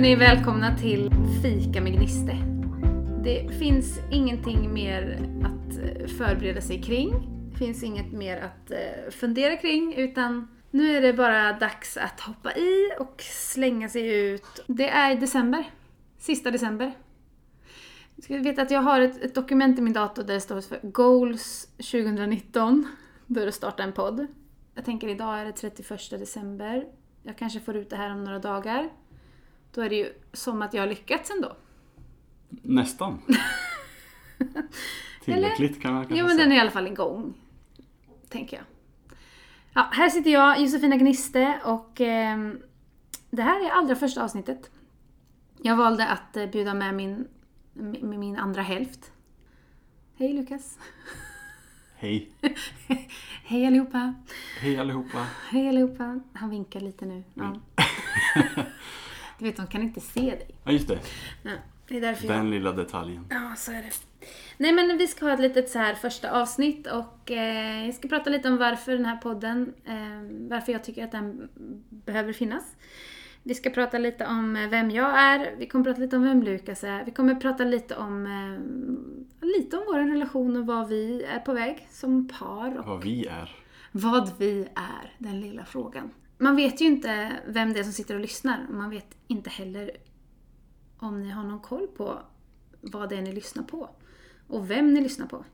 Hörni, välkomna till Fika med Gniste. Det finns ingenting mer att eh, förbereda sig kring. Det finns inget mer att eh, fundera kring, utan nu är det bara dags att hoppa i och slänga sig ut. Det är december. Sista december. Du ska veta att jag har ett, ett dokument i min dator där det står för Goals 2019. Börja starta en podd. Jag tänker idag är det 31 december. Jag kanske får ut det här om några dagar. Då är det ju som att jag har lyckats ändå. Nästan. Tillräckligt kan man kanske Jo, men säga. den är i alla fall igång. Tänker jag. Ja, här sitter jag, Josefina Gniste, och ehm, det här är allra första avsnittet. Jag valde att eh, bjuda med min, med min andra hälft. Hej Lukas. Hej. Hej allihopa. Hej allihopa. Hej allihopa. Han vinkar lite nu. Ja. Du vet, de kan inte se dig. Ja, just det. Ja, det är därför jag... Den lilla detaljen. Ja, så är det. Nej men vi ska ha ett litet så här första avsnitt och eh, jag ska prata lite om varför den här podden, eh, varför jag tycker att den behöver finnas. Vi ska prata lite om vem jag är, vi kommer prata lite om vem Lukas är, vi kommer prata lite om, eh, lite om vår relation och vad vi är på väg som par och Vad vi är. vad vi är, den lilla frågan. Man vet ju inte vem det är som sitter och lyssnar och man vet inte heller om ni har någon koll på vad det är ni lyssnar på och vem ni lyssnar på.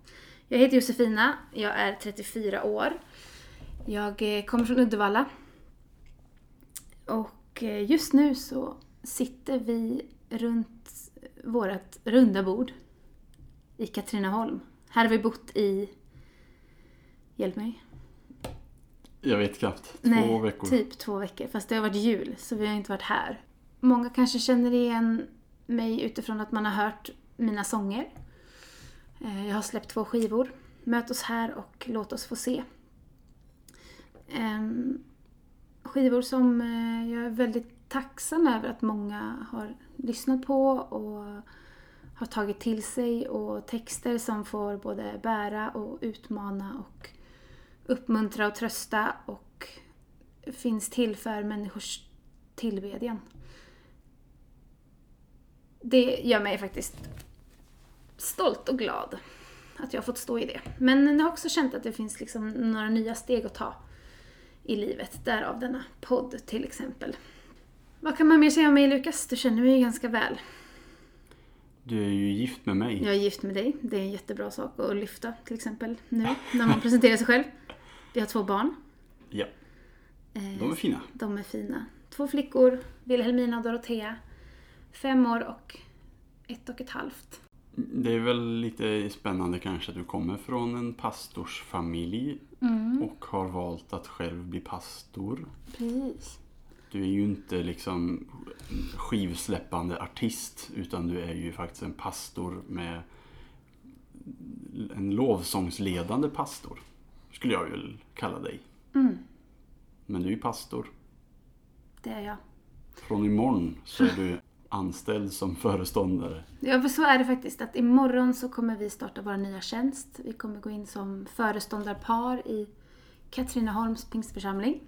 Jag heter Josefina, jag är 34 år. Jag eh, kommer från Uddevalla. Och eh, just nu så sitter vi runt vårt runda bord i Katrineholm. Här har vi bott i, hjälp mig, jag vet knappt. Två Nej, veckor. typ två veckor. Fast det har varit jul, så vi har inte varit här. Många kanske känner igen mig utifrån att man har hört mina sånger. Eh, Jag har släppt två skivor. Möt oss här och låt oss få se. Ehm, Skivor som eh, jag är väldigt tacksam över att många har lyssnat på och har tagit till sig och texter som får både bära och utmana och uppmuntra och trösta och finns till för människors tillbedjan. Det gör mig faktiskt stolt och glad att jag har fått stå i det. Men jag har också känt att det finns liksom några nya steg att ta i livet. Därav denna podd till exempel. Vad kan man mer säga om mig Lukas? Du känner mig ju ganska väl. Du är ju gift med mig. Jag är gift med dig. Det är en jättebra sak att lyfta till exempel nu när man presenterar sig själv. Vi har två barn. Ja. Eh, De är fina. De är fina. Två flickor, Wilhelmina och Dorotea. Fem år och ett och ett halvt. Det är väl lite spännande kanske att du kommer från en pastorsfamilj Mm. och har valt att själv bli pastor. Precis. Du är ju inte liksom skivsläppande artist utan du är ju faktiskt en pastor med en lovsångsledande pastor. Skulle jag väl kalla dig. Mm, Men du är ju pastor. det är jag. Från imorgon så är du anställd som föreståndare. Ja, för så är det faktiskt. Att imorgon så kommer vi starta vår nya tjänst. Vi kommer gå in som föreståndarpar i Katrineholms pingstförsamling.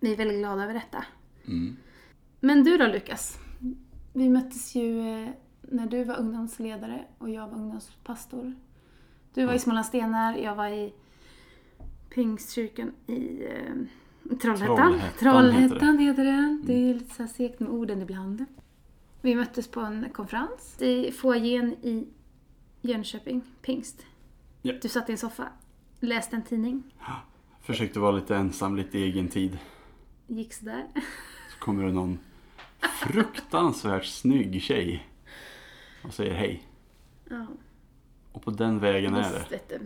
Vi är väldigt glada över detta. Mm. Men du då Lukas? Vi möttes ju eh, när du var ungdomsledare och jag var ungdomspastor. Du var i Smålandstenar, jag var i Pingstkyrkan i eh, Trollhättan. Trollhättan Trollhättan heter det. Det är lite så segt med orden ibland. Vi möttes på en konferens i foajén i Jönköping, Pingst. Ja. Du satt i en soffa, läste en tidning, Försökte vara lite ensam, lite egen tid. gick sådär. Så kommer det någon fruktansvärt snygg tjej och säger hej. Ja, Och på den vägen är det.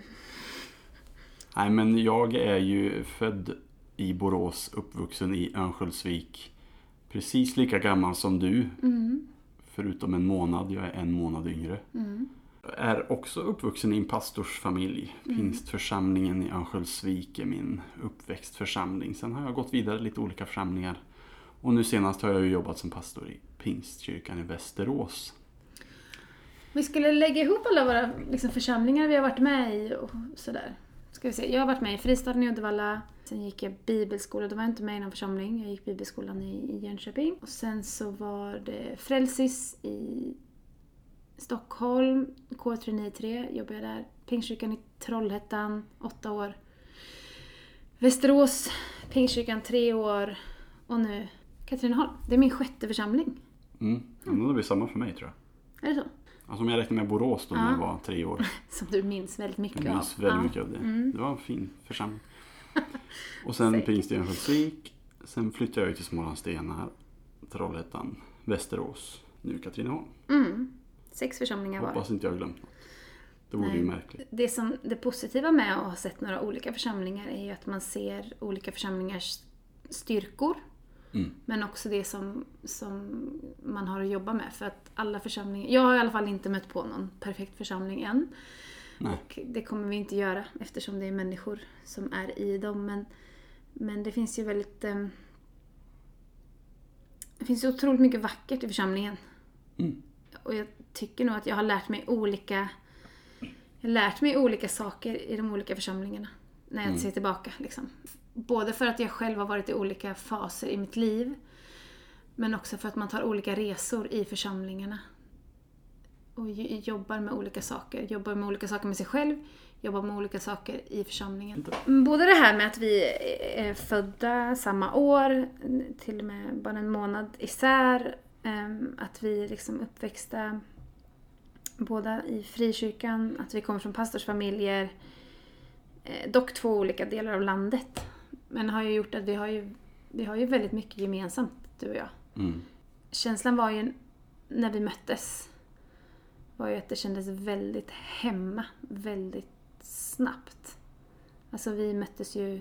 Nej men jag är ju född i Borås, uppvuxen i Örnsköldsvik. Precis lika gammal som du, Mm, förutom en månad. Jag är en månad yngre. mm, är också uppvuxen i en pastorsfamilj. Pingstförsamlingen i Örnsköldsvik är min uppväxtförsamling. Sen har jag gått vidare lite olika församlingar. Och nu senast har jag ju jobbat som pastor i Pingstkyrkan i Västerås. Vi skulle lägga ihop alla våra liksom, församlingar vi har varit med i och sådär. Ska vi se. Jag har varit med i Fristaden i Uddevalla, Sen gick jag bibelskola, då var jag inte med i någon församling. Jag gick bibelskolan i, i Jönköping. Och sen så var det Frälsis i Stockholm, K393 jobbade jag där. Pingstkyrkan i Trollhättan, åtta år. Västerås, Pingstkyrkan tre år. Och nu Katrineholm. Det är min sjätte församling. Mm. Mm. Det blir samma för mig tror jag. Är det så? Alltså om jag räknar med Borås då när Ja. jag var tre år. Som du minns väldigt mycket Jag minns av. väldigt mycket av det. Mm. Det var en fin församling. Och sen Säkert. pingst i Örnsköldsvik. Sen flyttade jag till Smålandsstenar, Trollhättan, Västerås, nu Katrineholm. Mm. Sex församlingar var. Hoppas inte jag glömt något. Det vore Nej. ju märkligt. Det, som, det positiva med att ha sett några olika församlingar är ju att man ser olika församlingars styrkor. Mm. Men också det som, som man har att jobba med. För att alla församlingar... Jag har i alla fall inte mött på någon perfekt församling än. Nej. Och det kommer vi inte göra eftersom det är människor som är i dem. Men, men det finns ju väldigt... Eh, det finns otroligt mycket vackert i församlingen. Mm. Och jag tycker nog att jag har lärt mig olika... Jag har lärt mig olika saker i de olika församlingarna. När jag Mm. ser tillbaka. Liksom. Både för att jag själv har varit i olika faser i mitt liv. Men också för att man tar olika resor i församlingarna. Och jobbar med olika saker. Jobbar med olika saker med sig själv. Jobbar med olika saker i församlingen. Både det här med att vi är födda samma år, till och med bara en månad isär. ehm, Att vi är liksom uppväxta båda i frikyrkan, att vi kommer från pastorsfamiljer. eh, Dock två olika delar av landet. Men har ju gjort att vi har ju, vi har ju väldigt mycket gemensamt, du och jag. Mm. Känslan var ju när vi möttes var ju att det kändes väldigt hemma, väldigt snabbt. Alltså vi möttes ju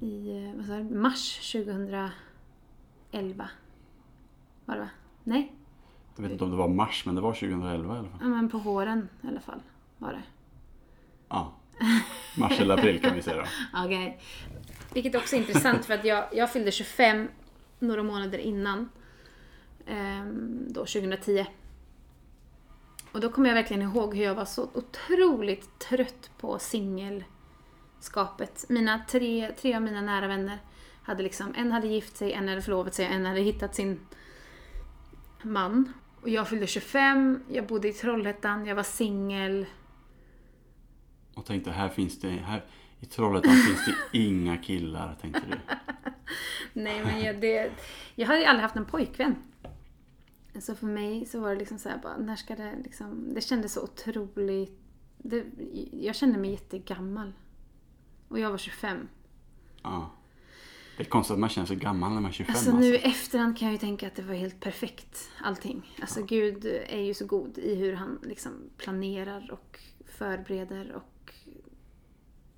i vad sa du, mars 2011. Var det va? Nej? Jag vet inte om det var mars, men det var 2011 i alla fall. Ja, men på våren i alla fall var det. Ja. Mars eller april kan vi säga då. Okej. Vilket också är intressant för att jag, jag fyllde 25 några månader innan. Ehm, då 2010. Och då kommer jag verkligen ihåg hur jag var så otroligt trött på singelskapet. Mina tre, tre av mina nära vänner hade liksom, en hade gift sig, en hade förlovat sig, en hade hittat sin man. Och jag fyllde 25, jag bodde i Trollhättan, jag var singel. Och tänkte, här finns det, här i Trollhättan finns det inga killar, tänkte du. Nej men jag, det, jag hade ju aldrig haft en pojkvän. Så för mig så var det liksom så här bara, när ska det liksom, det kändes så otroligt, det, jag kände mig jättegammal. Och jag var 25. Ja. Det är konstigt att man känner sig gammal när man är 25 Alltså alltså. nu i efterhand kan jag ju tänka att det var helt perfekt allting. Alltså Gud är ju så god i hur han liksom planerar och förbereder och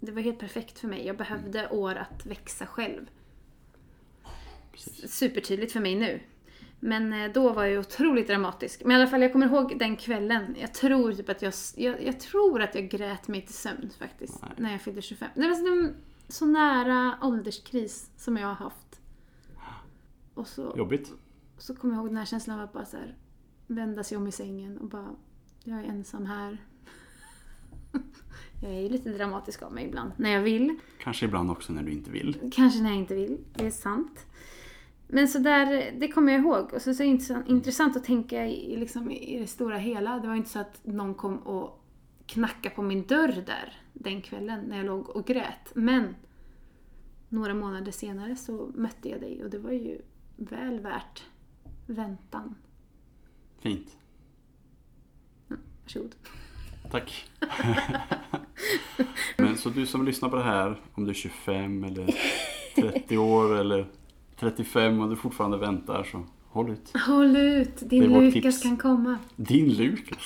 det var helt perfekt för mig. Jag behövde år att växa själv. Precis. supertydligt för mig nu. Men eh, då var jag otroligt dramatisk. Men i alla fall, jag kommer ihåg den kvällen. Jag tror typ att jag, jag, jag tror att jag grät mig till sömn faktiskt. Nej. När jag fyllde 25. Det var så, så nära ålderskris som jag har haft. Och så, Jobbigt. så kommer jag ihåg den här känslan av att bara så här, vända sig om i sängen och bara, jag är ensam här. jag är ju lite dramatisk av mig ibland, när jag vill. Kanske ibland också när du inte vill. Kanske när jag inte vill, det är sant. Men så där, det kommer jag ihåg. Och så, så är det intressant, intressant att tänka i, liksom, i det stora hela. Det var inte så att någon kom och knackade på min dörr där den kvällen när jag låg och grät. Men några månader senare så mötte jag dig och det var ju väl värt väntan. Fint. Varsågod. Tack. Men så du som lyssnar på det här, om du är 25 eller 30 år eller 35 och du fortfarande väntar så håll ut. Håll ut, din Lukas tips. kan komma. Din Lukas.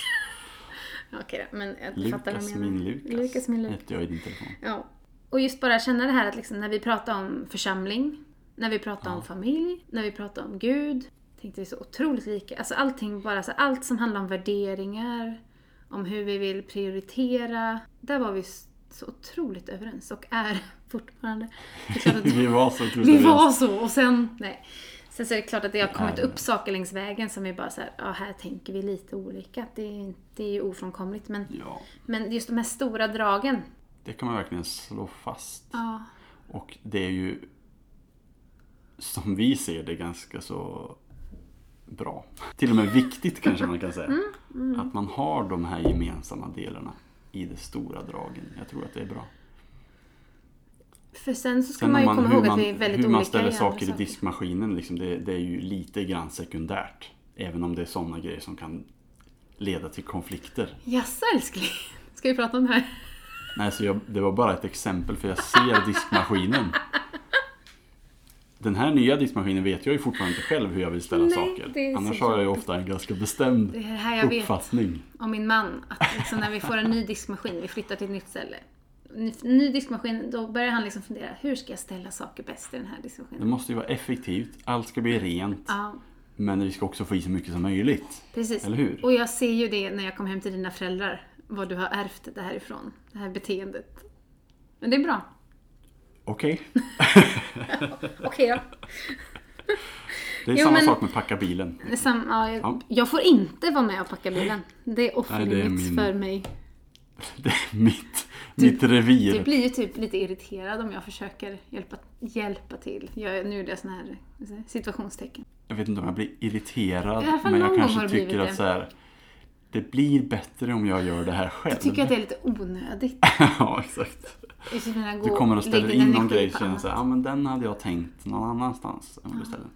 Okej då, men jag fattar vad Lukas du menar. min Lukas. Lukas min Lukas. Hette jag i din telefon. Ja. Och just bara känna det här att liksom, när vi pratar om församling, när vi pratar om familj, när vi pratar om Gud. Tänkte vi så otroligt lika. Alltså allting bara, så allt som handlar om värderingar, om hur vi vill prioritera. Där var vi så otroligt överens och är fortfarande. Vi var så otroligt vi var så och sen, nej. Sen så är det klart att det har kommit Nej. upp saker längs vägen som vi bara så här, ja här tänker vi lite olika. Det är, det är ju ofrånkomligt men, Ja, men just de här stora dragen. det kan man verkligen slå fast. Ja. Och det är ju som vi ser det ganska så bra. Till och med viktigt kanske man kan säga. Att man har de här gemensamma delarna i de stora dragen. Jag tror att det är bra. För sen så ska Sen man ju om komma hur ihåg man, att vi är väldigt hur olika man ställer saker i diskmaskinen, liksom, det, det är ju lite grann sekundärt. Även om det är sådana grejer som kan leda till konflikter. Jaså älskling? Ska vi prata om det här? Nej, så jag, det var bara ett exempel för jag ser diskmaskinen. Den här nya diskmaskinen vet jag ju fortfarande inte själv hur jag vill ställa Nej, saker. det Annars har jag ju ofta en ganska bestämd Det är det här jag vet uppfattning. om min man. Att liksom när vi får en ny diskmaskin, vi flyttar till ett nytt ställe. Ny, diskmaskin, då börjar han liksom fundera. Hur ska jag ställa saker bäst i den här Det diskmaskinen? måste ju vara effektivt, allt ska bli rent. Ja, Men vi ska också få i så mycket som möjligt. precis. Eller hur? Och jag ser ju det när jag kommer hem till dina föräldrar. Vad du har ärvt det här ifrån. Det här beteendet. Men det är bra. Okej. Okej då. Det är Jo, samma men- sak med packa bilen. Sam, ja, jag, Ja. jag får inte vara med och packa bilen. Det är off Nej, det är limits min- för mig. Det är mitt, mitt revir. Du blir ju typ lite irriterad om jag försöker hjälpa, hjälpa till. Jag, nu är det såna här situationstecken. Jag vet inte om jag blir irriterad. Men jag kanske tycker att det. så här, det blir bättre om jag gör det här själv. Jag tycker att det är lite onödigt. ja, exakt. Du kommer och ställer in någon grej och känner så här, ja men den hade jag tänkt någon annanstans. Om du ställer.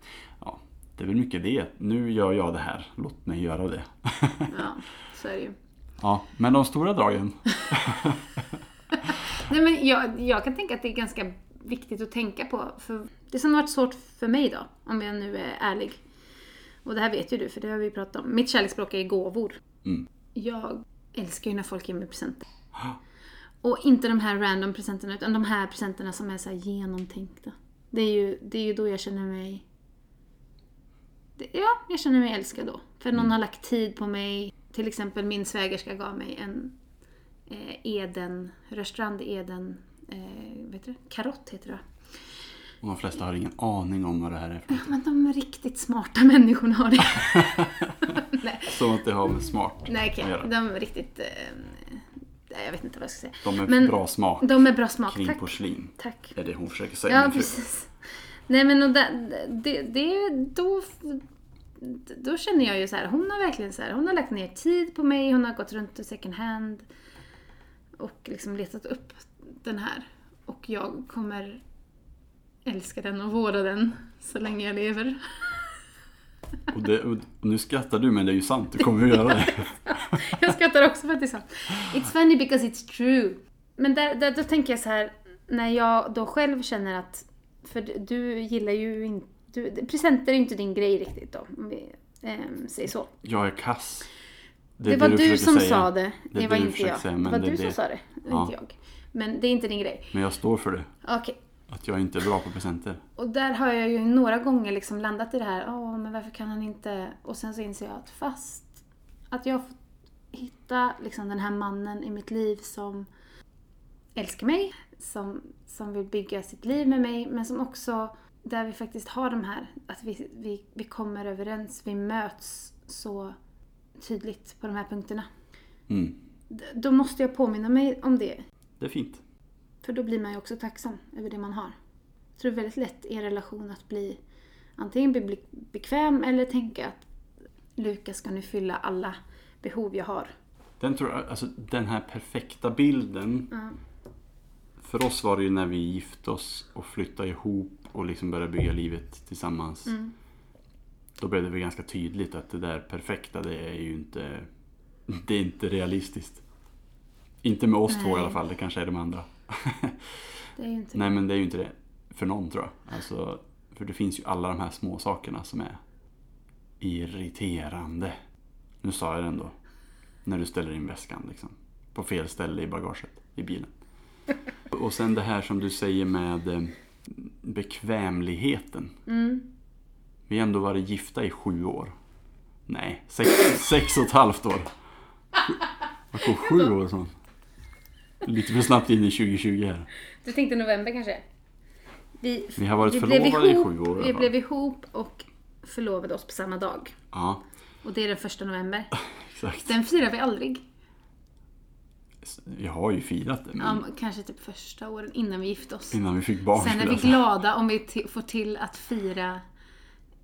Ja, det är väl mycket det. Nu gör jag det här, låt mig göra det. Ja, så är det ju. Ja, men de stora dragen. Nej, men jag, jag kan tänka att det är ganska viktigt att tänka på. För det som har varit svårt för mig då, om jag nu är ärlig. Och det här vet ju du, för det har vi pratat om. Mitt kärleksspråk är gåvor. Mm. Jag älskar ju när folk ger mig presenter. Och inte de här random presenterna, utan de här presenterna som är så genomtänkta. Det är ju, det är ju då jag känner mig... Det, ja, jag känner mig älskad då. För någon har lagt tid på mig. Till exempel min svägerska gav mig en eh, Eden, Rörstrand Eden, eh, vet du? Karott heter det? Och de flesta har ingen aning om vad det här är. för- Ja, men de riktigt smarta människorna har det. Som att det har med smart nej att okej. göra. De är riktigt... Eh, jag vet inte vad jag ska säga. De är Men bra smak De är bra smak, kring tack. porslin. Tack. är det hon försöker säga. Ja, precis. Nej men och det, det, det, då, då känner jag ju så här, hon har verkligen så här, hon har lagt ner tid på mig, hon har gått runt i second hand och liksom letat upp den här. Och jag kommer älska den och vårda den så länge jag lever. Och, det, och nu skrattar du men det är ju sant, du kommer att göra det. Jag skrattar också för att det är sant. It's funny because it's true. Men där, där, då tänker jag så här, när jag då själv känner att, för du- du gillar ju inte, du, presenter är ju inte din grej riktigt då, om vi ehm, säger så. Jag är kass. Det, är var du, försöker som säga. sa det, det, Det var det du inte jag. säga, det var det du som det. sa det, det Ja. inte jag. Men det är inte din grej. Men jag står för det. Okej. Att jag inte är bra på presenter. Och där har jag ju några gånger liksom landat i det här, åh men varför kan han inte... Och sen så inser jag att fast att jag har fått hitta liksom den här mannen i mitt liv som älskar mig, som, som vill bygga sitt liv med mig, men som också, där vi faktiskt har de här, att vi, vi, vi kommer överens, vi möts så tydligt på de här punkterna. Mm. Då måste jag påminna mig om det, Det är fint. För då blir man ju också tacksam över det man har. Tror det är väldigt lätt i en relation att bli antingen bli bekväm eller tänka att Lukas ska nu fylla alla behov jag har. Den, tror jag, alltså, den här perfekta bilden. Ja. För oss var det ju när vi gifte oss och flyttade ihop och liksom började bygga livet tillsammans. Mm. Då blev det väl ganska tydligt att det där perfekta det är ju inte Det är inte realistiskt. Inte med oss två i Nej. alla fall, det kanske är de andra. Det är ju inte Nej men det är ju inte det för någon tror jag. Alltså, för det finns ju alla de här små sakerna som är irriterande. Nu sa jag det ändå. När du ställer in väskan liksom. På fel ställe i bagaget i bilen. Och sen det här som du säger med eh, bekvämligheten. Mm. Vi har ändå varit gifta i sju år. Nej, sex, sex och ett halvt år. Vad sju år från? Lite för snabbt in i 2020 här. Du tänkte november kanske? Vi, Vi har varit vi förlovade i ihop- sju år i Vi blev ihop och förlovade oss på samma dag. Ja, Och det är den första november. exakt. Den firar vi aldrig. Vi har ju firat det. Men Ja, kanske typ första åren innan vi gifte oss. innan vi fick barn Sen är vi glada om vi får till att fira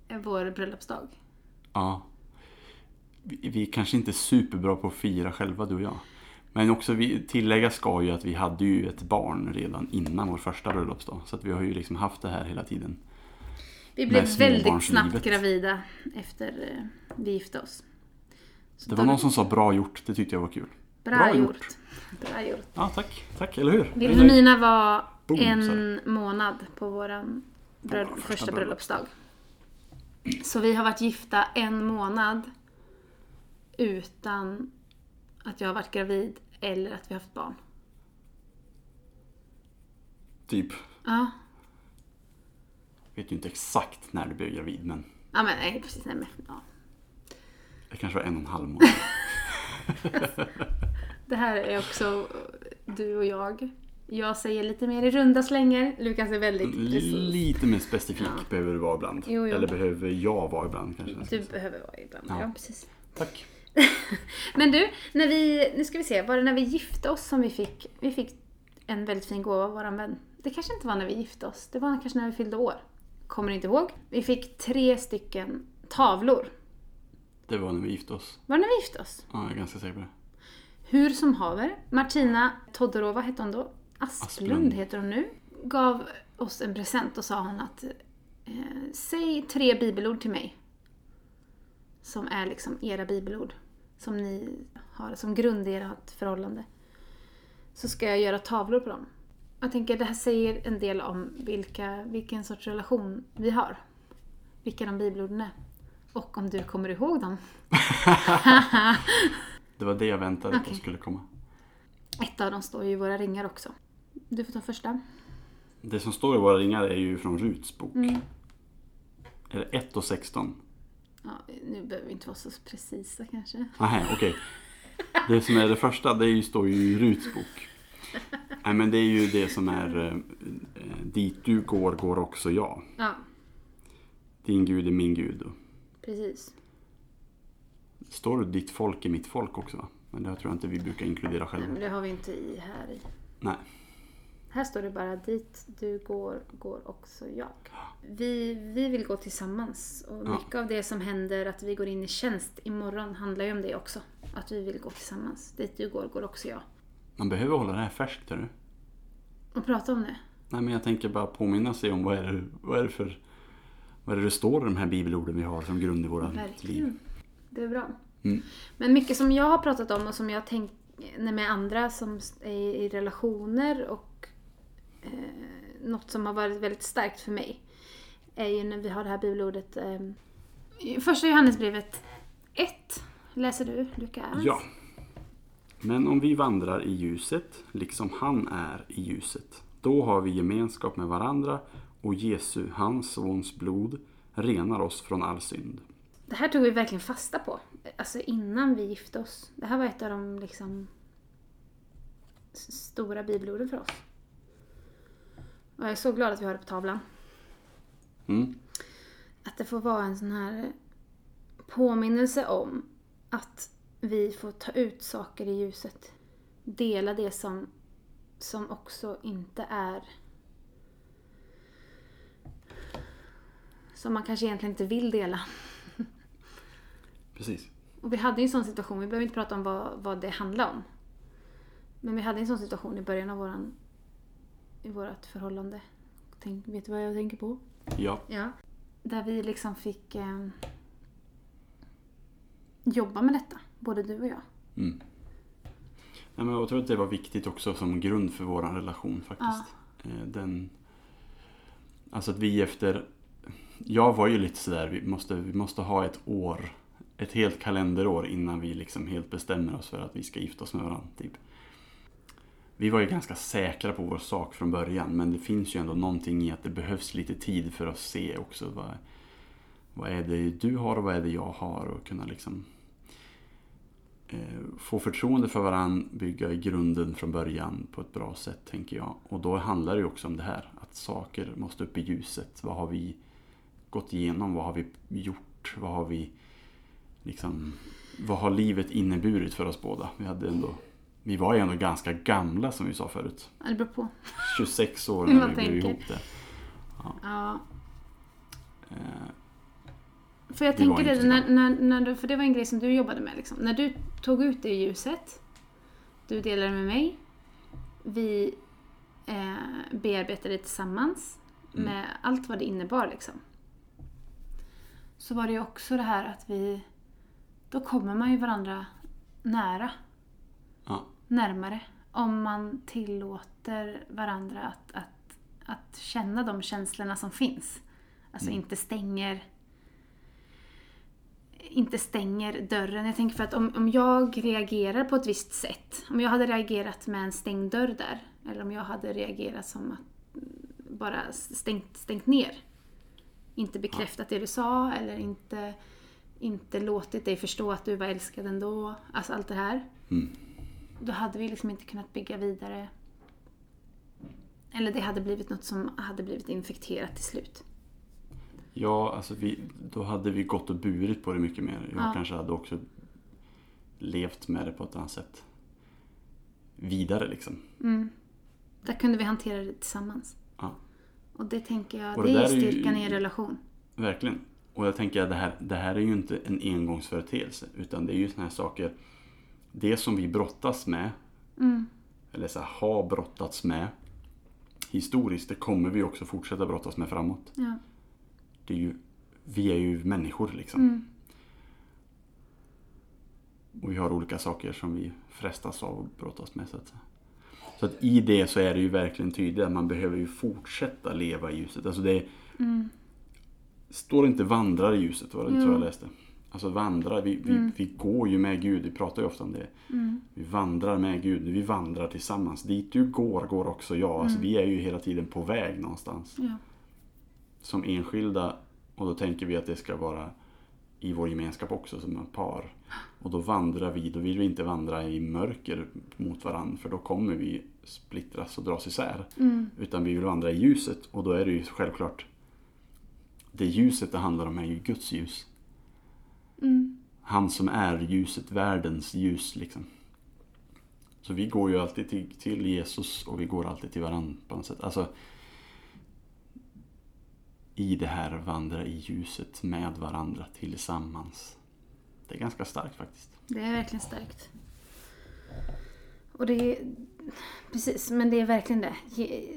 eh, vår bröllopsdag. Ja. Vi, vi är kanske inte superbra på att fira själva, du och jag. Men också vi, tillägga ska ju att vi hade ju ett barn redan innan vår första bröllopsdag. Så att vi har ju liksom haft det här hela tiden. Vi blev väldigt snabbt gravida efter eh, vi gifte oss. Så Det var någon som sa bra gjort, det tyckte jag var kul. Bra, bra gjort. gjort. Bra gjort. Ja, tack. Tack, eller hur? Vilhelmina var Boom, en månad på våran bröll- vår första första bröllop. bröllopsdag. Så vi har varit gifta en månad utan att jag har varit gravid eller att vi har haft barn. Typ. Ja, vet ju inte exakt när du blev gravid, men ja men nej precis. Nej, men, ja. det kanske var en och en halv månad. Det här är också du och jag. Jag säger lite mer i runda slängar. Lukas är väldigt precis. Lite mer specifik behöver du vara ibland. Jo, jo. Eller behöver jag vara ibland kanske. Du behöver vara ibland. Ja. Ja. precis. Tack. Men du, när vi, nu ska vi se, var det när vi gifte oss som vi fick, vi fick en väldigt fin gåva av våran vän? Det kanske inte var när vi gifte oss, det var kanske när vi fyllde år. Kommer inte ihåg. Vi fick tre stycken tavlor. Det var när vi gifte oss. Var det när vi gifte oss? Ja, jag är ganska säker på det. Hur som haver, Martina Todorova hette hon då. Asplund, Asplund. heter hon nu. Gav oss en present och sa hon att eh, säg tre bibelord till mig. Som är liksom era bibelord. Som ni har som grund i ert förhållande. Så ska jag göra tavlor på dem. Jag tänker det här säger en del om vilka, vilken sorts relation vi har. Vilka de bibelorden är. Och om du kommer ihåg dem. Det var det jag väntade på Okej. skulle komma. Ett av dem står ju i våra ringar också. Du får ta första. Det som står i våra ringar är ju från Ruts bok. Mm. Är det 1 och 16? Ja, nu behöver vi inte vara så precisa kanske. Nej, okej. Det som är det första, det ju, står ju i Ruts bok. Nej, men det är ju det som är eh, eh, Dit du går, går också jag. Ja, Din Gud är min Gud. Precis. Står det ditt folk är mitt folk också? va? Men det tror jag inte vi brukar inkludera Nej, själva. men det har vi inte i här i. Nej. Här står det bara dit du går, går också jag. Vi, vi vill gå tillsammans och Ja. mycket av det som händer att vi går in i tjänst imorgon handlar ju om det också. Att vi vill gå tillsammans. Dit du går, går också jag. Man behöver hålla det här färskt, hör du. Och prata om det. Nej, men jag tänker bara påminna sig om vad är det, vad är det för... Vad är det det står i de här bibelorden vi har som grund i våra liv? Verkligen. Det är bra. Mm. Men mycket som jag har pratat om och som jag tänkt med andra som är i relationer och eh, något som har varit väldigt starkt för mig är ju när vi har det här bibelordet eh, Första Johannesbrevet 1 läser du Lukas? Ja. Men om vi vandrar i ljuset, liksom han är i ljuset, då har vi gemenskap med varandra och Jesu, hans sons blod, renar oss från all synd. Det här tog vi verkligen fasta på. Alltså innan vi gifte oss. Det här var ett av de liksom stora bibelorden för oss. Och jag är så glad att vi har det på tavlan. Mm. Att det får vara en sån här påminnelse om att vi får ta ut saker i ljuset. Dela det som, som också inte är... Som man kanske egentligen inte vill dela. Precis. Och vi hade ju en sån situation, vi behöver inte prata om vad, vad det handlar om. Men vi hade en sån situation i början av våran, i vårt förhållande. Tänk, vet du vad jag tänker på? Ja. Ja. Där vi liksom fick eh, jobba med detta, både du och jag. Mm. Nej, men jag tror att det var viktigt också som grund för vår relation faktiskt. Eh, Den, alltså att vi efter... Jag var ju lite sådär, vi måste, vi måste ha ett år, ett helt kalenderår innan vi liksom helt bestämmer oss för att vi ska gifta oss med varandra. Typ. Vi var ju ganska säkra på vår sak från början men det finns ju ändå någonting i att det behövs lite tid för att se också vad, vad är det du har och vad är det jag har och kunna liksom eh, få förtroende för varandra, bygga grunden från början på ett bra sätt tänker jag. Och då handlar det ju också om det här, att saker måste upp i ljuset. Vad har vi gått igenom? Vad har vi gjort? Vad har vi liksom, vad har livet inneburit för oss båda? Vi hade ändå vi var ju ändå ganska gamla som vi sa förut. Ja, det beror på. 26 år när vi blev ihop det. Ja. Eh, För jag var tänker det, när, när, när du, för det var en grej som du jobbade med. Liksom. När du tog ut det i ljuset, du delade med mig, vi eh, bearbetade det tillsammans Mm. med allt vad det innebar. Liksom. Så var det ju också det här att vi, då kommer man ju varandra nära, ja, närmare. Om man tillåter varandra att, att, att känna de känslorna som finns. Alltså Mm. inte stänger inte stänger dörren. Jag tänker för att om, om jag reagerar på ett visst sätt, om jag hade reagerat med en stängd dörr där, eller om jag hade reagerat som att bara stängt, stängt ner. Inte bekräftat det du sa eller inte, inte låtit dig förstå att du var älskad ändå. Alltså allt det här. Mm. Då hade vi liksom inte kunnat bygga vidare. Eller det hade blivit något som hade blivit infekterat till slut. ja alltså vi, då hade vi gått och burit på det mycket mer. Jag Ja. kanske hade också levt med det på ett annat sätt. Vidare liksom. Mm. Där kunde vi hantera det tillsammans. Ja. Och det tänker jag, Och det, det är där är ju- styrkan i en relation. Verkligen. Och jag tänker att det här, det här är ju inte en engångsföreteelse. Utan det är ju såna här saker. Det som vi brottas med. Mm. Eller så här, har brottats med. Historiskt. Det kommer vi också fortsätta brottas med framåt. Ja. Det är ju, vi är ju människor liksom. Mm. Och vi har olika saker som vi frestas av och brottas med. Så att, så att i det så är det ju verkligen tydligt att man behöver ju fortsätta leva i ljuset. Alltså det Mm. står inte vandrar i ljuset var det Jo. tror jag läste. Alltså vandra, vi, vi, Mm. vi går ju med Gud, vi pratar ju ofta om det. Mm. Vi vandrar med Gud, vi vandrar tillsammans. Dit du går, går också jag. Alltså Mm. vi är ju hela tiden på väg någonstans. Ja. Som enskilda, och då tänker vi att det ska vara i vår gemenskap också som ett par. Och då vandrar vi, då vill vi inte vandra i mörker mot varandra för då kommer vi splittras och dras isär. Mm. Utan vi vill vandra i ljuset och då är det ju självklart det ljuset det handlar om är ju Guds ljus. Mm. Han som är ljuset, världens ljus liksom. Så vi går ju alltid till, till Jesus och vi går alltid till varandra på något sätt. Alltså i det här vandra i ljuset med varandra tillsammans. Det är ganska starkt faktiskt. Det är verkligen starkt. Och det är, precis, men det är verkligen det.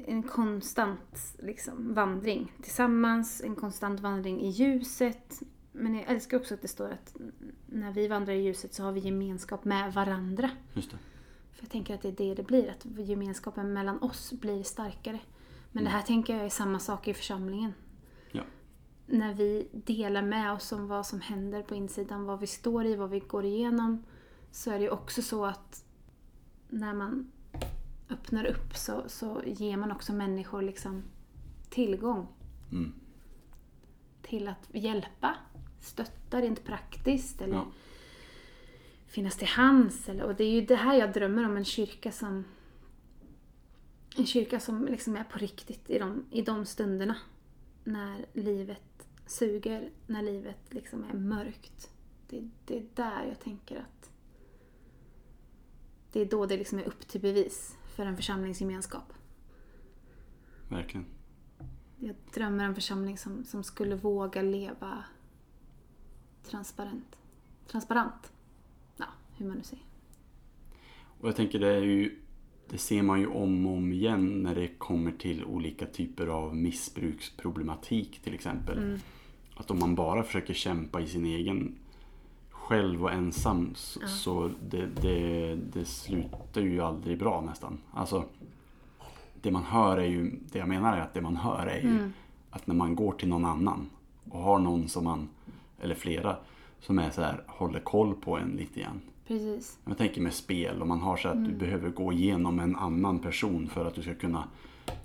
En konstant liksom, vandring tillsammans, en konstant vandring i ljuset. Men jag älskar också att det står att när vi vandrar i ljuset så har vi gemenskap med varandra. Just det. För jag tänker att det är det det blir, att gemenskapen mellan oss blir starkare. Men det här tänker jag är samma sak i församlingen. Ja. När vi delar med oss om vad som händer på insidan, vad vi står i, vad vi går igenom. Så är det ju också så att när man öppnar upp så, så ger man också människor liksom tillgång Mm. till att hjälpa, stötta rent praktiskt eller Ja. finnas till hands. Eller, och det är ju det här jag drömmer om, en kyrka som en kyrka som liksom är på riktigt i de, i de stunderna. När livet suger, när livet liksom är mörkt. Det, det är där jag tänker att det är då det liksom är upp till bevis för en församlingsgemenskap. Verkligen. Jag drömmer om en församling som, som skulle våga leva transparent. Transparent. Ja, hur man nu säger. Och jag tänker det är ju det ser man ju om och om igen när det kommer till olika typer av missbruksproblematik till exempel. Mm. Att om man bara försöker kämpa i sin egen själv och ensam så, Ja. så det, det, det slutar ju aldrig bra nästan. Alltså det man hör är ju, det jag menar är att det man hör är ju Mm. att när man går till någon annan och har någon som man, eller flera, som är så här, håller koll på en lite grann. Precis. Jag tänker med spel, om man har så att du behöver gå igenom en annan person för att du ska kunna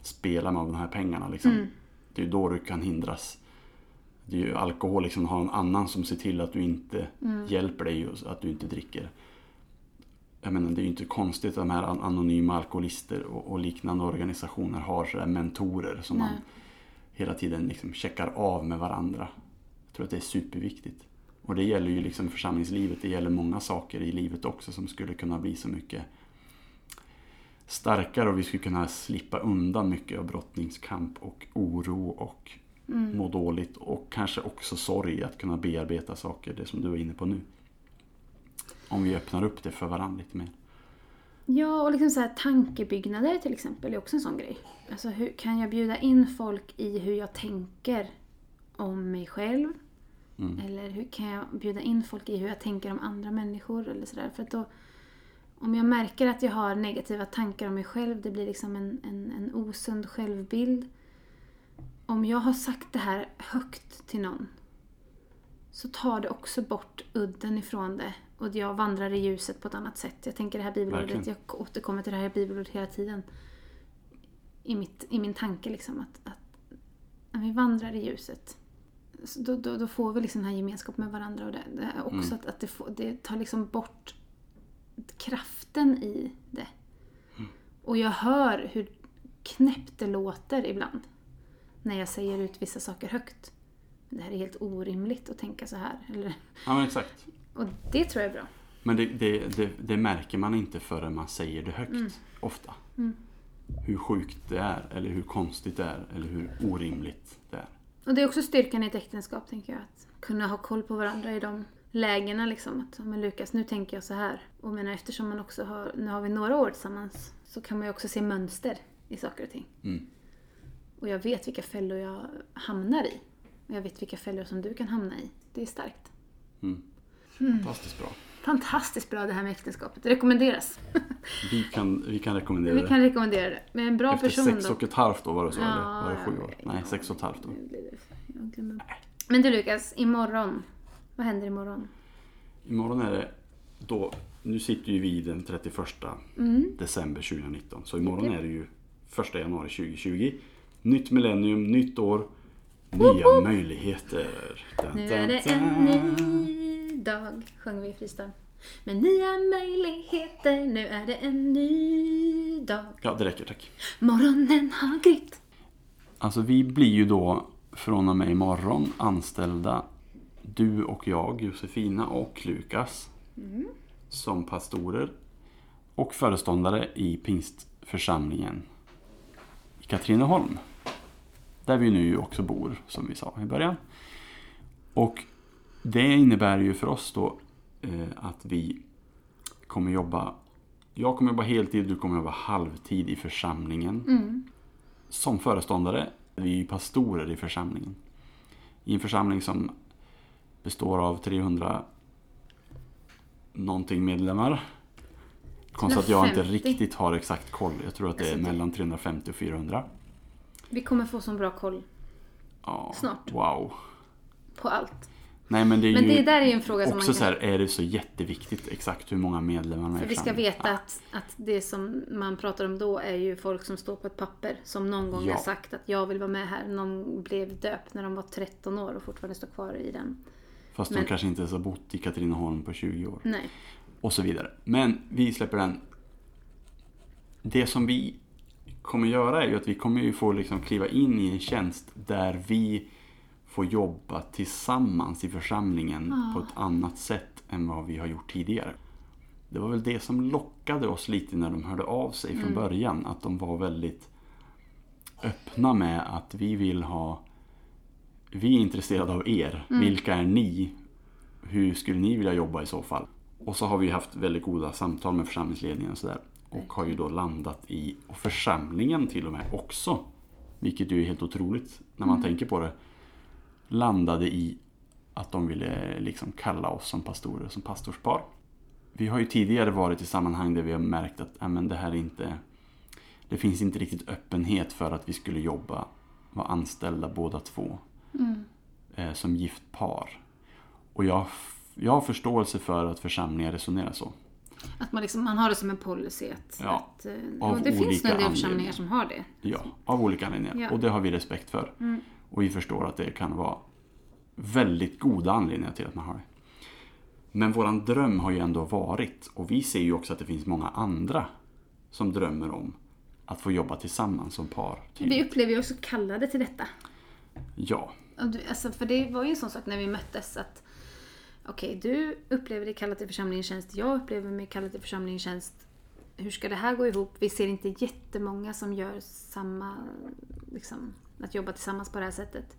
spela med de här pengarna. Liksom. Mm. Det är då du kan hindras. Det är ju alkohol, liksom, ha en annan som ser till att du inte Mm. hjälper dig och att du inte dricker. Jag menar, det är ju inte konstigt att de här an- anonyma alkoholister och, och liknande organisationer har så mentorer som man Nej. hela tiden liksom checkar av med varandra. Tror att det är superviktigt. Och det gäller ju liksom församlingslivet, det gäller många saker i livet också som skulle kunna bli så mycket starkare och vi skulle kunna slippa undan mycket av brottningskamp och oro och Mm. må dåligt och kanske också sorg att kunna bearbeta saker, det som du var inne på nu. Om vi öppnar upp det för varandra lite mer. Ja, och liksom så här, tankebyggnader till exempel är också en sån grej. Alltså hur kan jag bjuda in folk i hur jag tänker om mig själv? Mm. Eller hur kan jag bjuda in folk i hur jag tänker om andra människor? Eller så där. För att då, om jag märker att jag har negativa tankar om mig själv, det blir liksom en, en, en osund självbild. Om jag har sagt det här högt till någon så tar det också bort udden ifrån det och jag vandrar i ljuset på ett annat sätt. Jag tänker det här bibelordet, Verkligen. jag återkommer till det här bibelordet hela tiden. I, mitt, i min tanke liksom att, att vi vandrar i ljuset då, då, då får vi liksom den här gemenskapen med varandra och det, det är också Mm. att, att det, får, det tar liksom bort kraften i det. Och jag hör hur knäppt det låter ibland när jag säger ut vissa saker högt. Det här är helt orimligt att tänka så här. Eller, Ja men exakt. och det tror jag är bra. Men det, det, det, märker man inte förrän man säger det högt, ofta. Mm. Hur sjukt det är, eller hur konstigt det är, eller hur orimligt det är. Och det är också styrkan i ett äktenskap, tänker jag. Att kunna ha koll på varandra i de lägena. Liksom. Att, men Lukas, nu tänker jag så här. Och menar, eftersom man också har, nu har vi några år tillsammans, så kan man ju också se mönster i saker och ting. Mm. Och jag vet vilka fällor jag hamnar i. Och jag vet vilka fällor som du kan hamna i. Det är starkt. Mm. Mm. Fantastiskt bra. Fantastiskt bra det här med äktenskapet. Det rekommenderas. Vi kan, vi kan rekommendera Vi det. kan rekommendera det. Med en bra Efter person sex då. och ett halvt år var det så? eller Ja, var det sju år? Nej, sex och ett halvt år. Men du Lukas, imorgon. Vad händer imorgon? Imorgon är det då, nu sitter ju vi den 31 Mm. december 2019. Så imorgon är det ju 1 januari 2020. Nytt millennium, nytt år, nya möjligheter. Dun, Nu dun, är det dun. En ny dag, sjöng vi i freestyle. Med nya möjligheter, nu är det en ny dag. Ja, det räcker tack. Morgonen har grytt. Alltså vi blir ju då från och med imorgon anställda, du och jag, Josefina och Lukas, som pastorer och föreståndare i pingstförsamlingen i Katrineholm. Där vi nu också bor, som vi sa i början. Och det innebär ju för oss då eh, att vi kommer jobba, jag kommer jobba heltid, du kommer jobba halvtid i församlingen Mm. som föreståndare, vi är ju pastorer i församlingen. I en församling som består av 300 någonting medlemmar. Konstigt att jag inte 350. riktigt har exakt koll. Jag tror att det är Alltså, mellan 350 och 400. Vi kommer få så bra koll Ja, Snart. Wow. på allt. Nej men det är Men det där är ju en fråga som man också kan... så här, är det så jätteviktigt exakt hur många medlemmar man är För vi ska veta att, att det som man pratar om då är ju folk som står på ett papper. Som någon gång Ja. har sagt att jag vill vara med här. Någon blev döpt när de var 13 år och fortfarande står kvar i den. Fast men- de kanske inte ens har bott i Katrineholm på 20 år. Nej. och så vidare. Men vi släpper den. Det som vi kommer göra är ju att vi kommer ju få liksom kliva in i en tjänst där vi får jobba tillsammans i församlingen Ja. på ett annat sätt än vad vi har gjort tidigare. Det var väl det som lockade oss lite när de hörde av sig från början. Att de var väldigt öppna med att vi vill ha Vi är intresserade av er. Vilka är ni? Hur skulle ni vilja jobba i så fall? Och så har vi haft väldigt goda samtal med församlingsledningen och sådär. Och har ju då landat i, och församlingen till och med också, vilket ju är helt otroligt när man tänker på det, landade i att de ville liksom kalla oss som pastorer, som pastorspar. Vi har ju tidigare varit i sammanhang där vi har märkt att ja, men det här är inte, det finns inte riktigt öppenhet för att vi skulle jobba, vara anställda båda två Mm. eh, som gift par. Och jag, jag har förståelse för att församlingar resonerar så. Att man, liksom, man har det som en policy. Att, Ja, att, eh, av och det finns nog en del församlingar som har det. Ja, av olika anledningar. Ja. Och det har vi respekt för. Mm. Och vi förstår att det kan vara väldigt goda anledningar till att man har det. Men våran dröm har ju ändå varit, och vi ser ju också att det finns många andra som drömmer om att få jobba tillsammans som par. Vi upplever ju också kallade till detta. Ja, alltså, för det var ju en sån sak när vi möttes att Okej, du upplever dig kallad till församlingens tjänst. Jag upplever mig kallad till församlingens tjänst. hur ska det här gå ihop? Vi ser inte jättemånga som gör samma, liksom, att jobba tillsammans på det här sättet.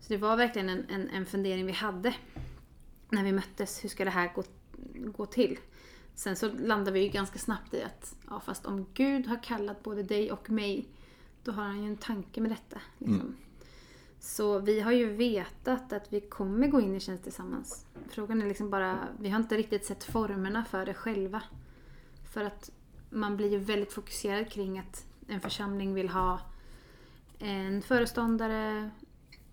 Så det var verkligen en, en, en fundering vi hade när vi möttes. Hur ska det här gå, gå till? Sen så landade vi ju ganska snabbt i att, ja fast om Gud har kallat både dig och mig, då har han ju en tanke med detta. Liksom. Så vi har ju vetat att vi kommer gå in i tjänst tillsammans. Frågan är liksom bara, vi har inte riktigt sett formerna för det själva. För att man blir ju väldigt fokuserad kring att en församling vill ha en föreståndare,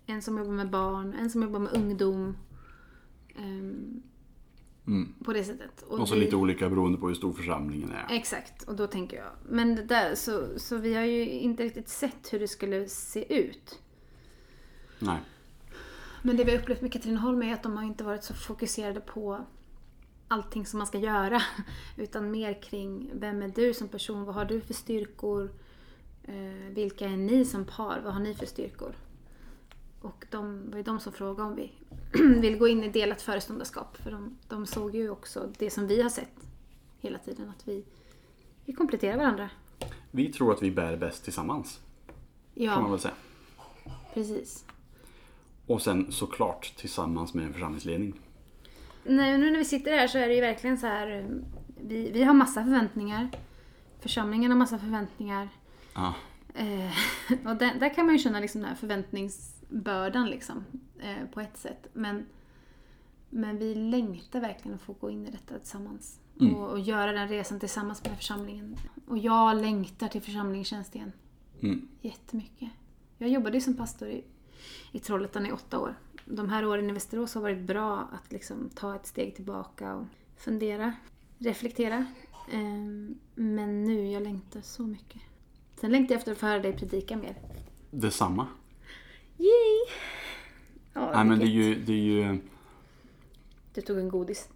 en som jobbar med barn, en som jobbar med ungdom. ehm, Mm. På det sättet. Och så vi- lite olika beroende på hur stor församlingen är. Exakt, och då tänker jag. Men det där, så, så vi har ju inte riktigt sett hur det skulle se ut. Nej. Men det vi har upplevt med Katrineholm är att de har inte varit så fokuserade på allting som man ska göra. Utan mer kring vem är du som person? Vad har du för styrkor? Eh, vilka är ni som par? Vad har ni för styrkor? Och de var ju de som frågade om vi vill gå in i delat föreståndarskap. För de, de såg ju också det som vi har sett hela tiden. Att vi, vi kompletterar varandra. Vi tror att vi bär bäst tillsammans. Kan man Ja, väl säga. precis. Och sen såklart tillsammans med en församlingsledning. Nej, nu när vi sitter här så är det ju verkligen så här. eh, Vi, vi har massa förväntningar. Församlingen har massa förväntningar. Ja. Eh, och där, där kan man ju känna liksom den här förväntningsbördan liksom. Eh, på ett sätt. Men, men vi längtar verkligen att få gå in i detta tillsammans. Mm. Och, och göra den resan tillsammans med församlingen. Och jag längtar till församlingstjänst igen. Mm. Jättemycket. Jag jobbade ju som pastor i, i Trollhättan i åtta år. De här åren i Västerås har varit bra att liksom ta ett steg tillbaka och fundera, reflektera. Ehm, Men nu, jag längtar så mycket. Sen längtar jag efter att få höra dig predika mer. Detsamma. Yay! Ja, Nej men det är ju, det är ju Du tog en godis.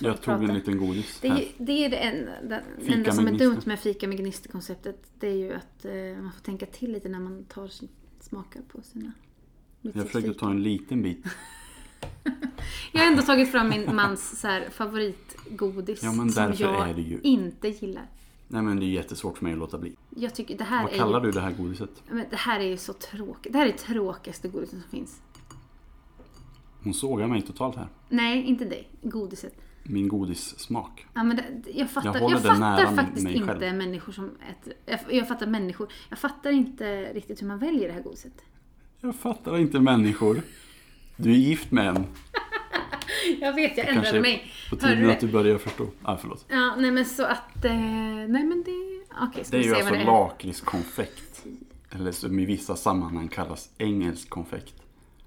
Jag tog en liten godis Det är, här. det är det enda, det enda som är dumt med fika med gnister-konceptet. Det är ju att eh, man får tänka till lite när man tar smakar på sina Jag försökte ta en liten bit. Jag har ändå tagit fram min mans så här, favoritgodis Ja, men som jag är det ju- inte gillar. Nej men det är jättesvårt för mig att låta bli. Jag tycker det här Vad är kallar ju, du det här godiset? Men det här är ju så tråkigt. Det här är det tråkigaste godiset som finns. Hon sågar mig totalt här. Nej, inte dig. Godiset. Min godissmak. Ja, men det, jag fattar, Jag jag fattar faktiskt inte själv. människor som äter... Jag, jag fattar människor. Jag fattar inte riktigt hur man väljer det här godiset. Jag fattar inte människor. Du är gift med en. Jag vet, jag Kanske ändrade mig. på tiden att du börjar förstå. Ah, förlåt. Ja, nej men så att... Eh, nej men det... Okej, ska Det är ju alltså lakritskonfekt. Eller som i vissa sammanhang kallas engelsk konfekt.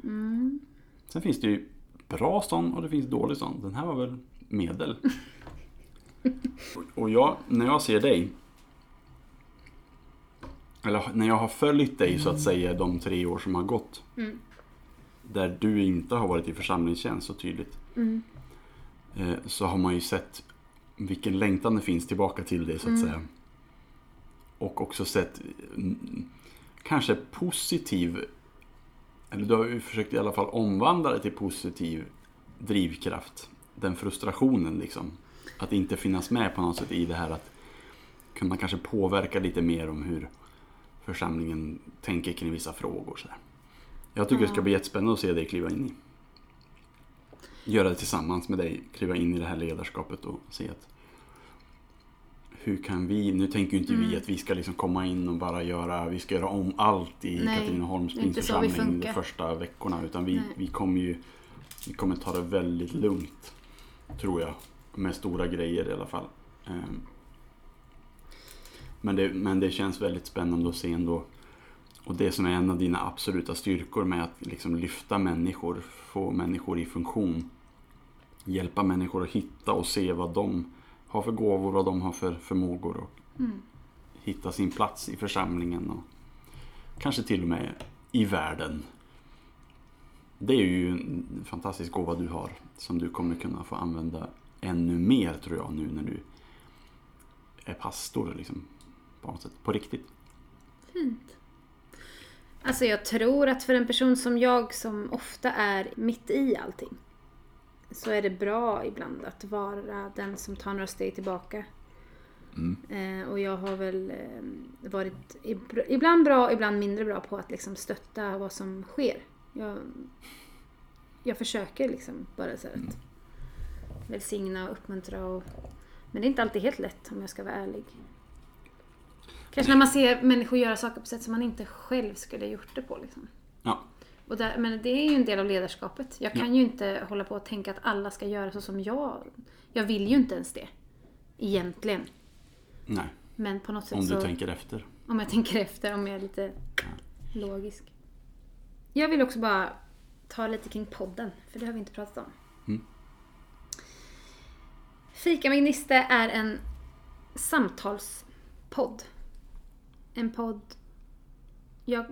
Mm. Sen finns det ju bra sån och det finns dålig sån. Den här var väl medel. Och jag, när jag ser dig. Eller när jag har följt dig så att säga de tre år som har gått. Mm. Där du inte har varit i församlingstjänst så tydligt. Mm. eh, Så har man ju sett vilken längtan det finns tillbaka till det så att Mm. säga. Och också sett mm, kanske positiv, eller du har ju försökt i alla fall omvandla det till positiv drivkraft. Den frustrationen liksom. Att inte finnas med på något sätt i det här att kunna kanske påverka lite mer om hur församlingen tänker kring vissa frågor. Så där. Jag tycker det ska bli jättespännande att se dig kliva in i. Göra det tillsammans med dig, kliva in i det här ledarskapet och se att hur kan vi, nu tänker ju inte vi Mm. att vi ska liksom komma in och bara göra, vi ska göra om allt i Nej, Katrineholms det är inte så vi församling de första veckorna. Utan vi, Nej. vi kommer ju vi kommer ta det väldigt lugnt. Tror jag. Med stora grejer i alla fall. Ehm. Men det, men det känns väldigt spännande att se ändå. Och det som är en av dina absoluta styrkor med att liksom lyfta människor, få människor i funktion. Hjälpa människor att hitta och se vad de har för gåvor, vad de har för förmågor. Och Mm. hitta sin plats i församlingen och kanske till och med i världen. Det är ju en fantastisk gåva du har som du kommer kunna få använda ännu mer tror jag nu när du är pastor liksom, på något sätt, på riktigt. Fint. Alltså jag tror att för en person som jag som ofta är mitt i allting så är det bra ibland att vara den som tar några steg tillbaka. Eh, och jag har väl eh, varit ib- ibland bra, ibland mindre bra på att liksom stötta vad som sker. Jag, jag försöker liksom bara så här att välsigna och uppmuntra och men det är inte alltid helt lätt om jag ska vara ärlig. Kanske när man ser människor göra saker på sätt som man inte själv skulle gjort det på. Liksom. Ja. Och där, men det är ju en del av ledarskapet. Jag kan ju inte hålla på och tänka att alla ska göra så som jag. Jag vill ju inte ens det. Egentligen. Nej, Men på något sätt om så... du tänker efter. Om jag tänker efter, om jag är lite logisk. Jag vill också bara ta lite kring podden, för det har vi inte pratat om. Mm. Fika med Gniste är en samtalspodd. En podd... Jag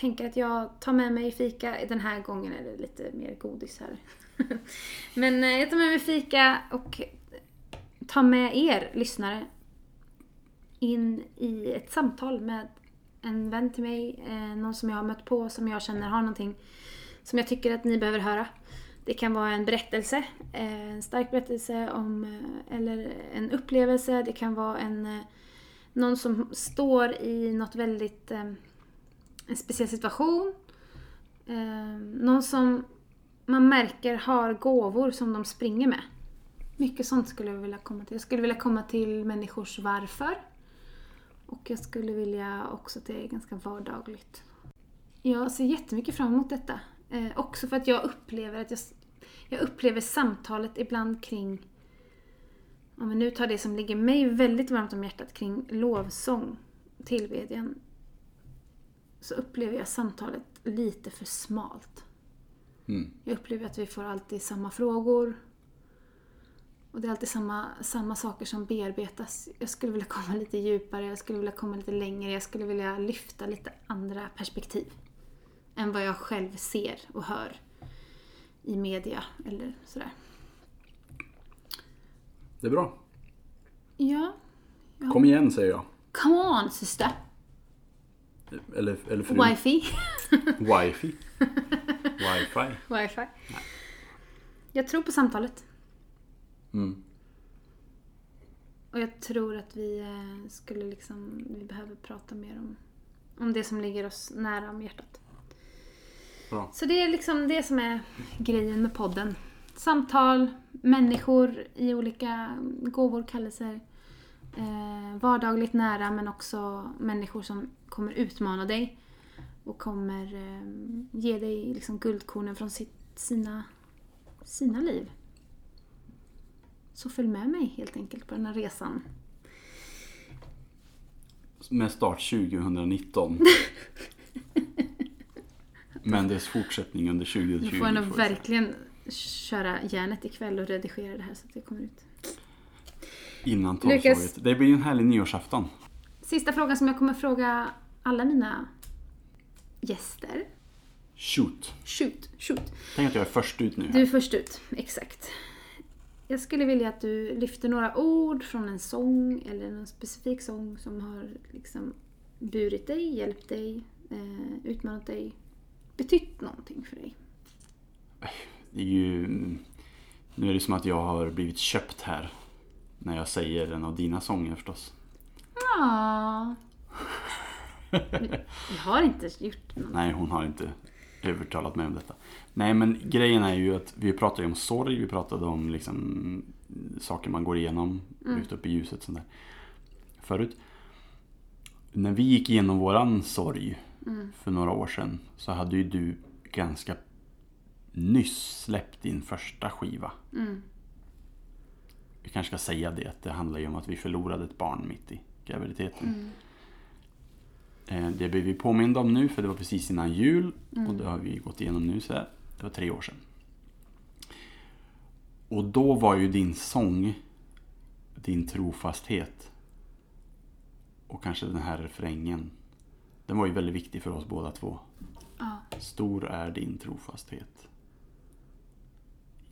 tänker att jag tar med mig fika. Den här gången är det lite mer godis här. Men eh, jag tar med mig fika och tar med er lyssnare in i ett samtal med en vän till mig, eh, någon som jag har mött på, som jag känner har någonting som jag tycker att ni behöver höra. Det kan vara en berättelse, eh, en stark berättelse om, eller en upplevelse. Det kan vara en, någon som står i något väldigt, eh, en speciell situation. Eh, någon som man märker har gåvor som de springer med. Mycket sånt skulle jag vilja komma till. Jag skulle vilja komma till människors varför. Och jag skulle vilja också till ganska vardagligt. Jag ser jättemycket fram emot detta. Eh, också för att jag upplever att jag, jag upplever samtalet ibland kring, om vi nu tar det som ligger mig väldigt varmt om hjärtat, kring lovsång, tillbedjan. Så upplever jag samtalet lite för smalt. Mm. Jag upplever att vi får alltid samma frågor. Och det är alltid samma, samma saker som bearbetas. Jag skulle vilja komma lite djupare, jag skulle vilja komma lite längre, jag skulle vilja lyfta lite andra perspektiv. Än vad jag själv ser och hör i media eller sådär. Det är bra. Ja, Kom igen säger jag. come on sister! Eller, eller fru. Wifi. Wifi. Wifi. Wifi. Jag tror på samtalet. Mm. Och jag tror att vi eh, skulle liksom, vi behöver prata mer om, om det som ligger oss nära om hjärtat. Bra. Så det är liksom det som är grejen med podden. Samtal, människor i olika gåvor, kallelser. Eh, vardagligt nära men också människor som kommer utmana dig. Och kommer eh, ge dig liksom guldkornen från sitt, sina, sina liv. Så följ med mig helt enkelt på den här resan. Med start 2019. Men dess fortsättning under 2020. Nu får jag nog verkligen köra järnet ikväll och redigera det här så att det kommer ut. Innan tolvslaget. Det blir en härlig nyårsafton. Sista frågan som jag kommer fråga alla mina gäster. Shoot. Shoot, shoot. Tänk att jag är först ut nu. Du Här. är först ut, exakt. Jag skulle vilja att du lyfter några ord från en sång eller en specifik sång som har liksom burit dig, hjälpt dig, eh, utmanat dig, betytt någonting för dig. Det är ju... Nu är det som att jag har blivit köpt här. När jag säger en av dina sånger förstås. Ja. Jag har inte gjort något. Nej, hon har inte övertalat mig om detta. Nej, men grejen är ju att vi pratade om sorg, vi pratade om liksom saker man går igenom, lyft upp i ljuset sånt där. Förut. När vi gick igenom våran sorg för några år sedan så hade ju du ganska nyss släppt din första skiva. Mm. Vi kanske ska säga det, att det handlar ju om att vi förlorade ett barn mitt i graviditeten. Eh, Det blev vi påminda om nu för det var precis innan jul och det har vi gått igenom nu så här. Det var tre år sedan. Och då var ju din sång, din trofasthet och kanske den här refrängen. Den var ju väldigt viktig för oss båda två. Ja. Stor är din trofasthet.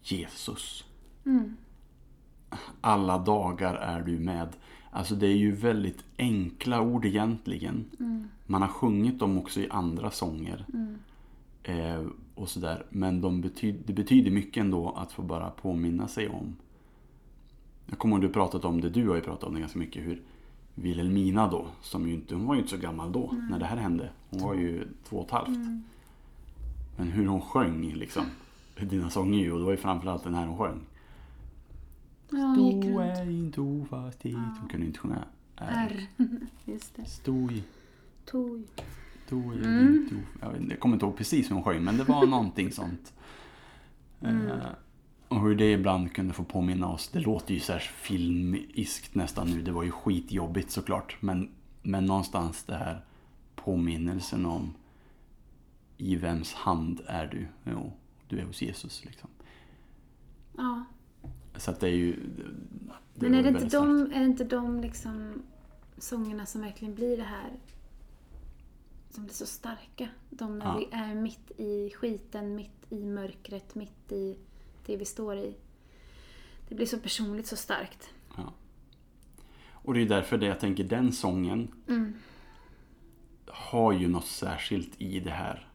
Jesus. Mm. Alla dagar är du med. Alltså det är ju väldigt enkla ord egentligen. Man har sjungit dem också i andra sånger. Eh, och sådär. Men de betyd, det betyder mycket ändå att få bara påminna sig om Jag kommer ihåg du pratat om det, du har ju pratat om det ganska mycket, hur Wilhelmina då, som ju inte, hon var ju inte så gammal då när det här hände. Hon var ju två och ett halvt. Mm. Men hur hon sjöng liksom. Dina sånger ju, och det var ju framförallt den här hon sjöng. Ja, runt. är inte ofast dit. Hon kunde inte sjunga R. R. Just det. Stå i, Toj. i, Mm. inte of- jag, vet, jag kommer inte ihåg precis hur hon sjöng, men det var någonting sånt. Mm. Eh, och hur det ibland kunde få påminna oss. Det låter ju så här filmiskt nästan nu. Det var ju skitjobbigt såklart. Men, men någonstans det här påminnelsen om i vems hand är du? Jo, du är hos Jesus liksom. Ja. Så att det är ju... Det, Men är det, inte starkt. de, är det inte de liksom sångerna som verkligen blir det här som blir så starka? De när Ja. vi är mitt i skiten, mitt i mörkret, mitt i det vi står i. Det blir så personligt, så starkt. Ja. Och det är därför det jag tänker, den sången Mm. har ju något särskilt i det här.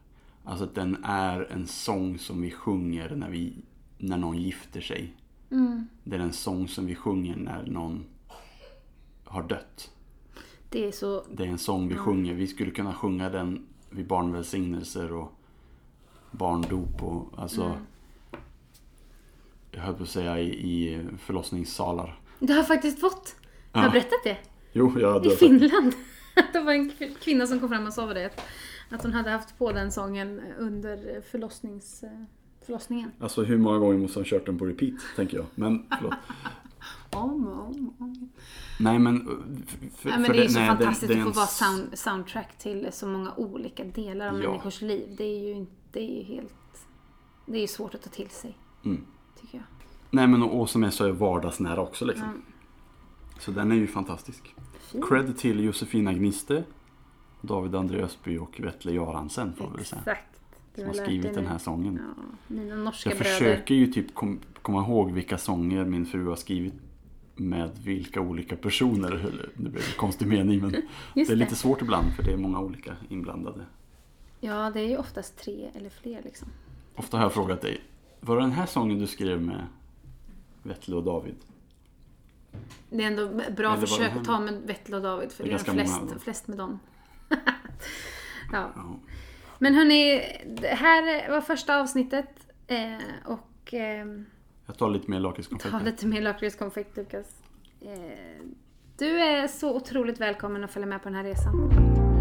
Alltså att den är en sång som vi sjunger när, vi, när någon gifter sig. Mm. Det är en sång som vi sjunger när någon har dött. Det är så... Det är en sång vi sjunger. Vi skulle kunna sjunga den vid barnvälsignelser och barndop och alltså Mm. Jag höll på att säga i, i förlossningssalar. Du har faktiskt fått! Har jag Ja. berättat det? Jo, jag I Finland. Det var en kvinna som kom fram och sa det. att- Att hon hade haft på den sången under förlossnings, förlossningen. Alltså hur många gånger måste han kört den på repeat, tänker jag. Men förlåt. Om och om, om. Nej men... För, Ja, men det är ju så nej, fantastiskt det är att få vara sound, soundtrack till så många olika delar av Ja. människors liv. Det är ju inte, det helt... Det är ju svårt att ta till sig, Mm. tycker jag. Nej men och, och som är så vardagsnära också liksom. Mm. Så den är ju fantastisk. Fint. Cred till Josefina Gniste, David André Ösby och Vetle Göransen får vi väl säga. Exakt. Som har skrivit den nu. här sången. Ja, Jag försöker ju typ kom, komma ihåg vilka sånger min fru har skrivit med vilka olika personer. Det blir en konstig mening men det är lite svårt ibland för det är många olika inblandade. Ja, det är ju oftast tre eller fler liksom. Ofta har jag frågat dig, var det den här sången du skrev med Vetle och David? Det är ändå bra Eller det försök att ta med Vettel och David för Det det är är, ganska flest, många. flest med dem. ja. Ja. Men hörni, det här var första avsnittet. Eh, och eh, Jag tar lite mer ta lakritskonfekt. lite mer lakritskonfekt Lukas. Eh, du är så otroligt välkommen att följa med på den här resan.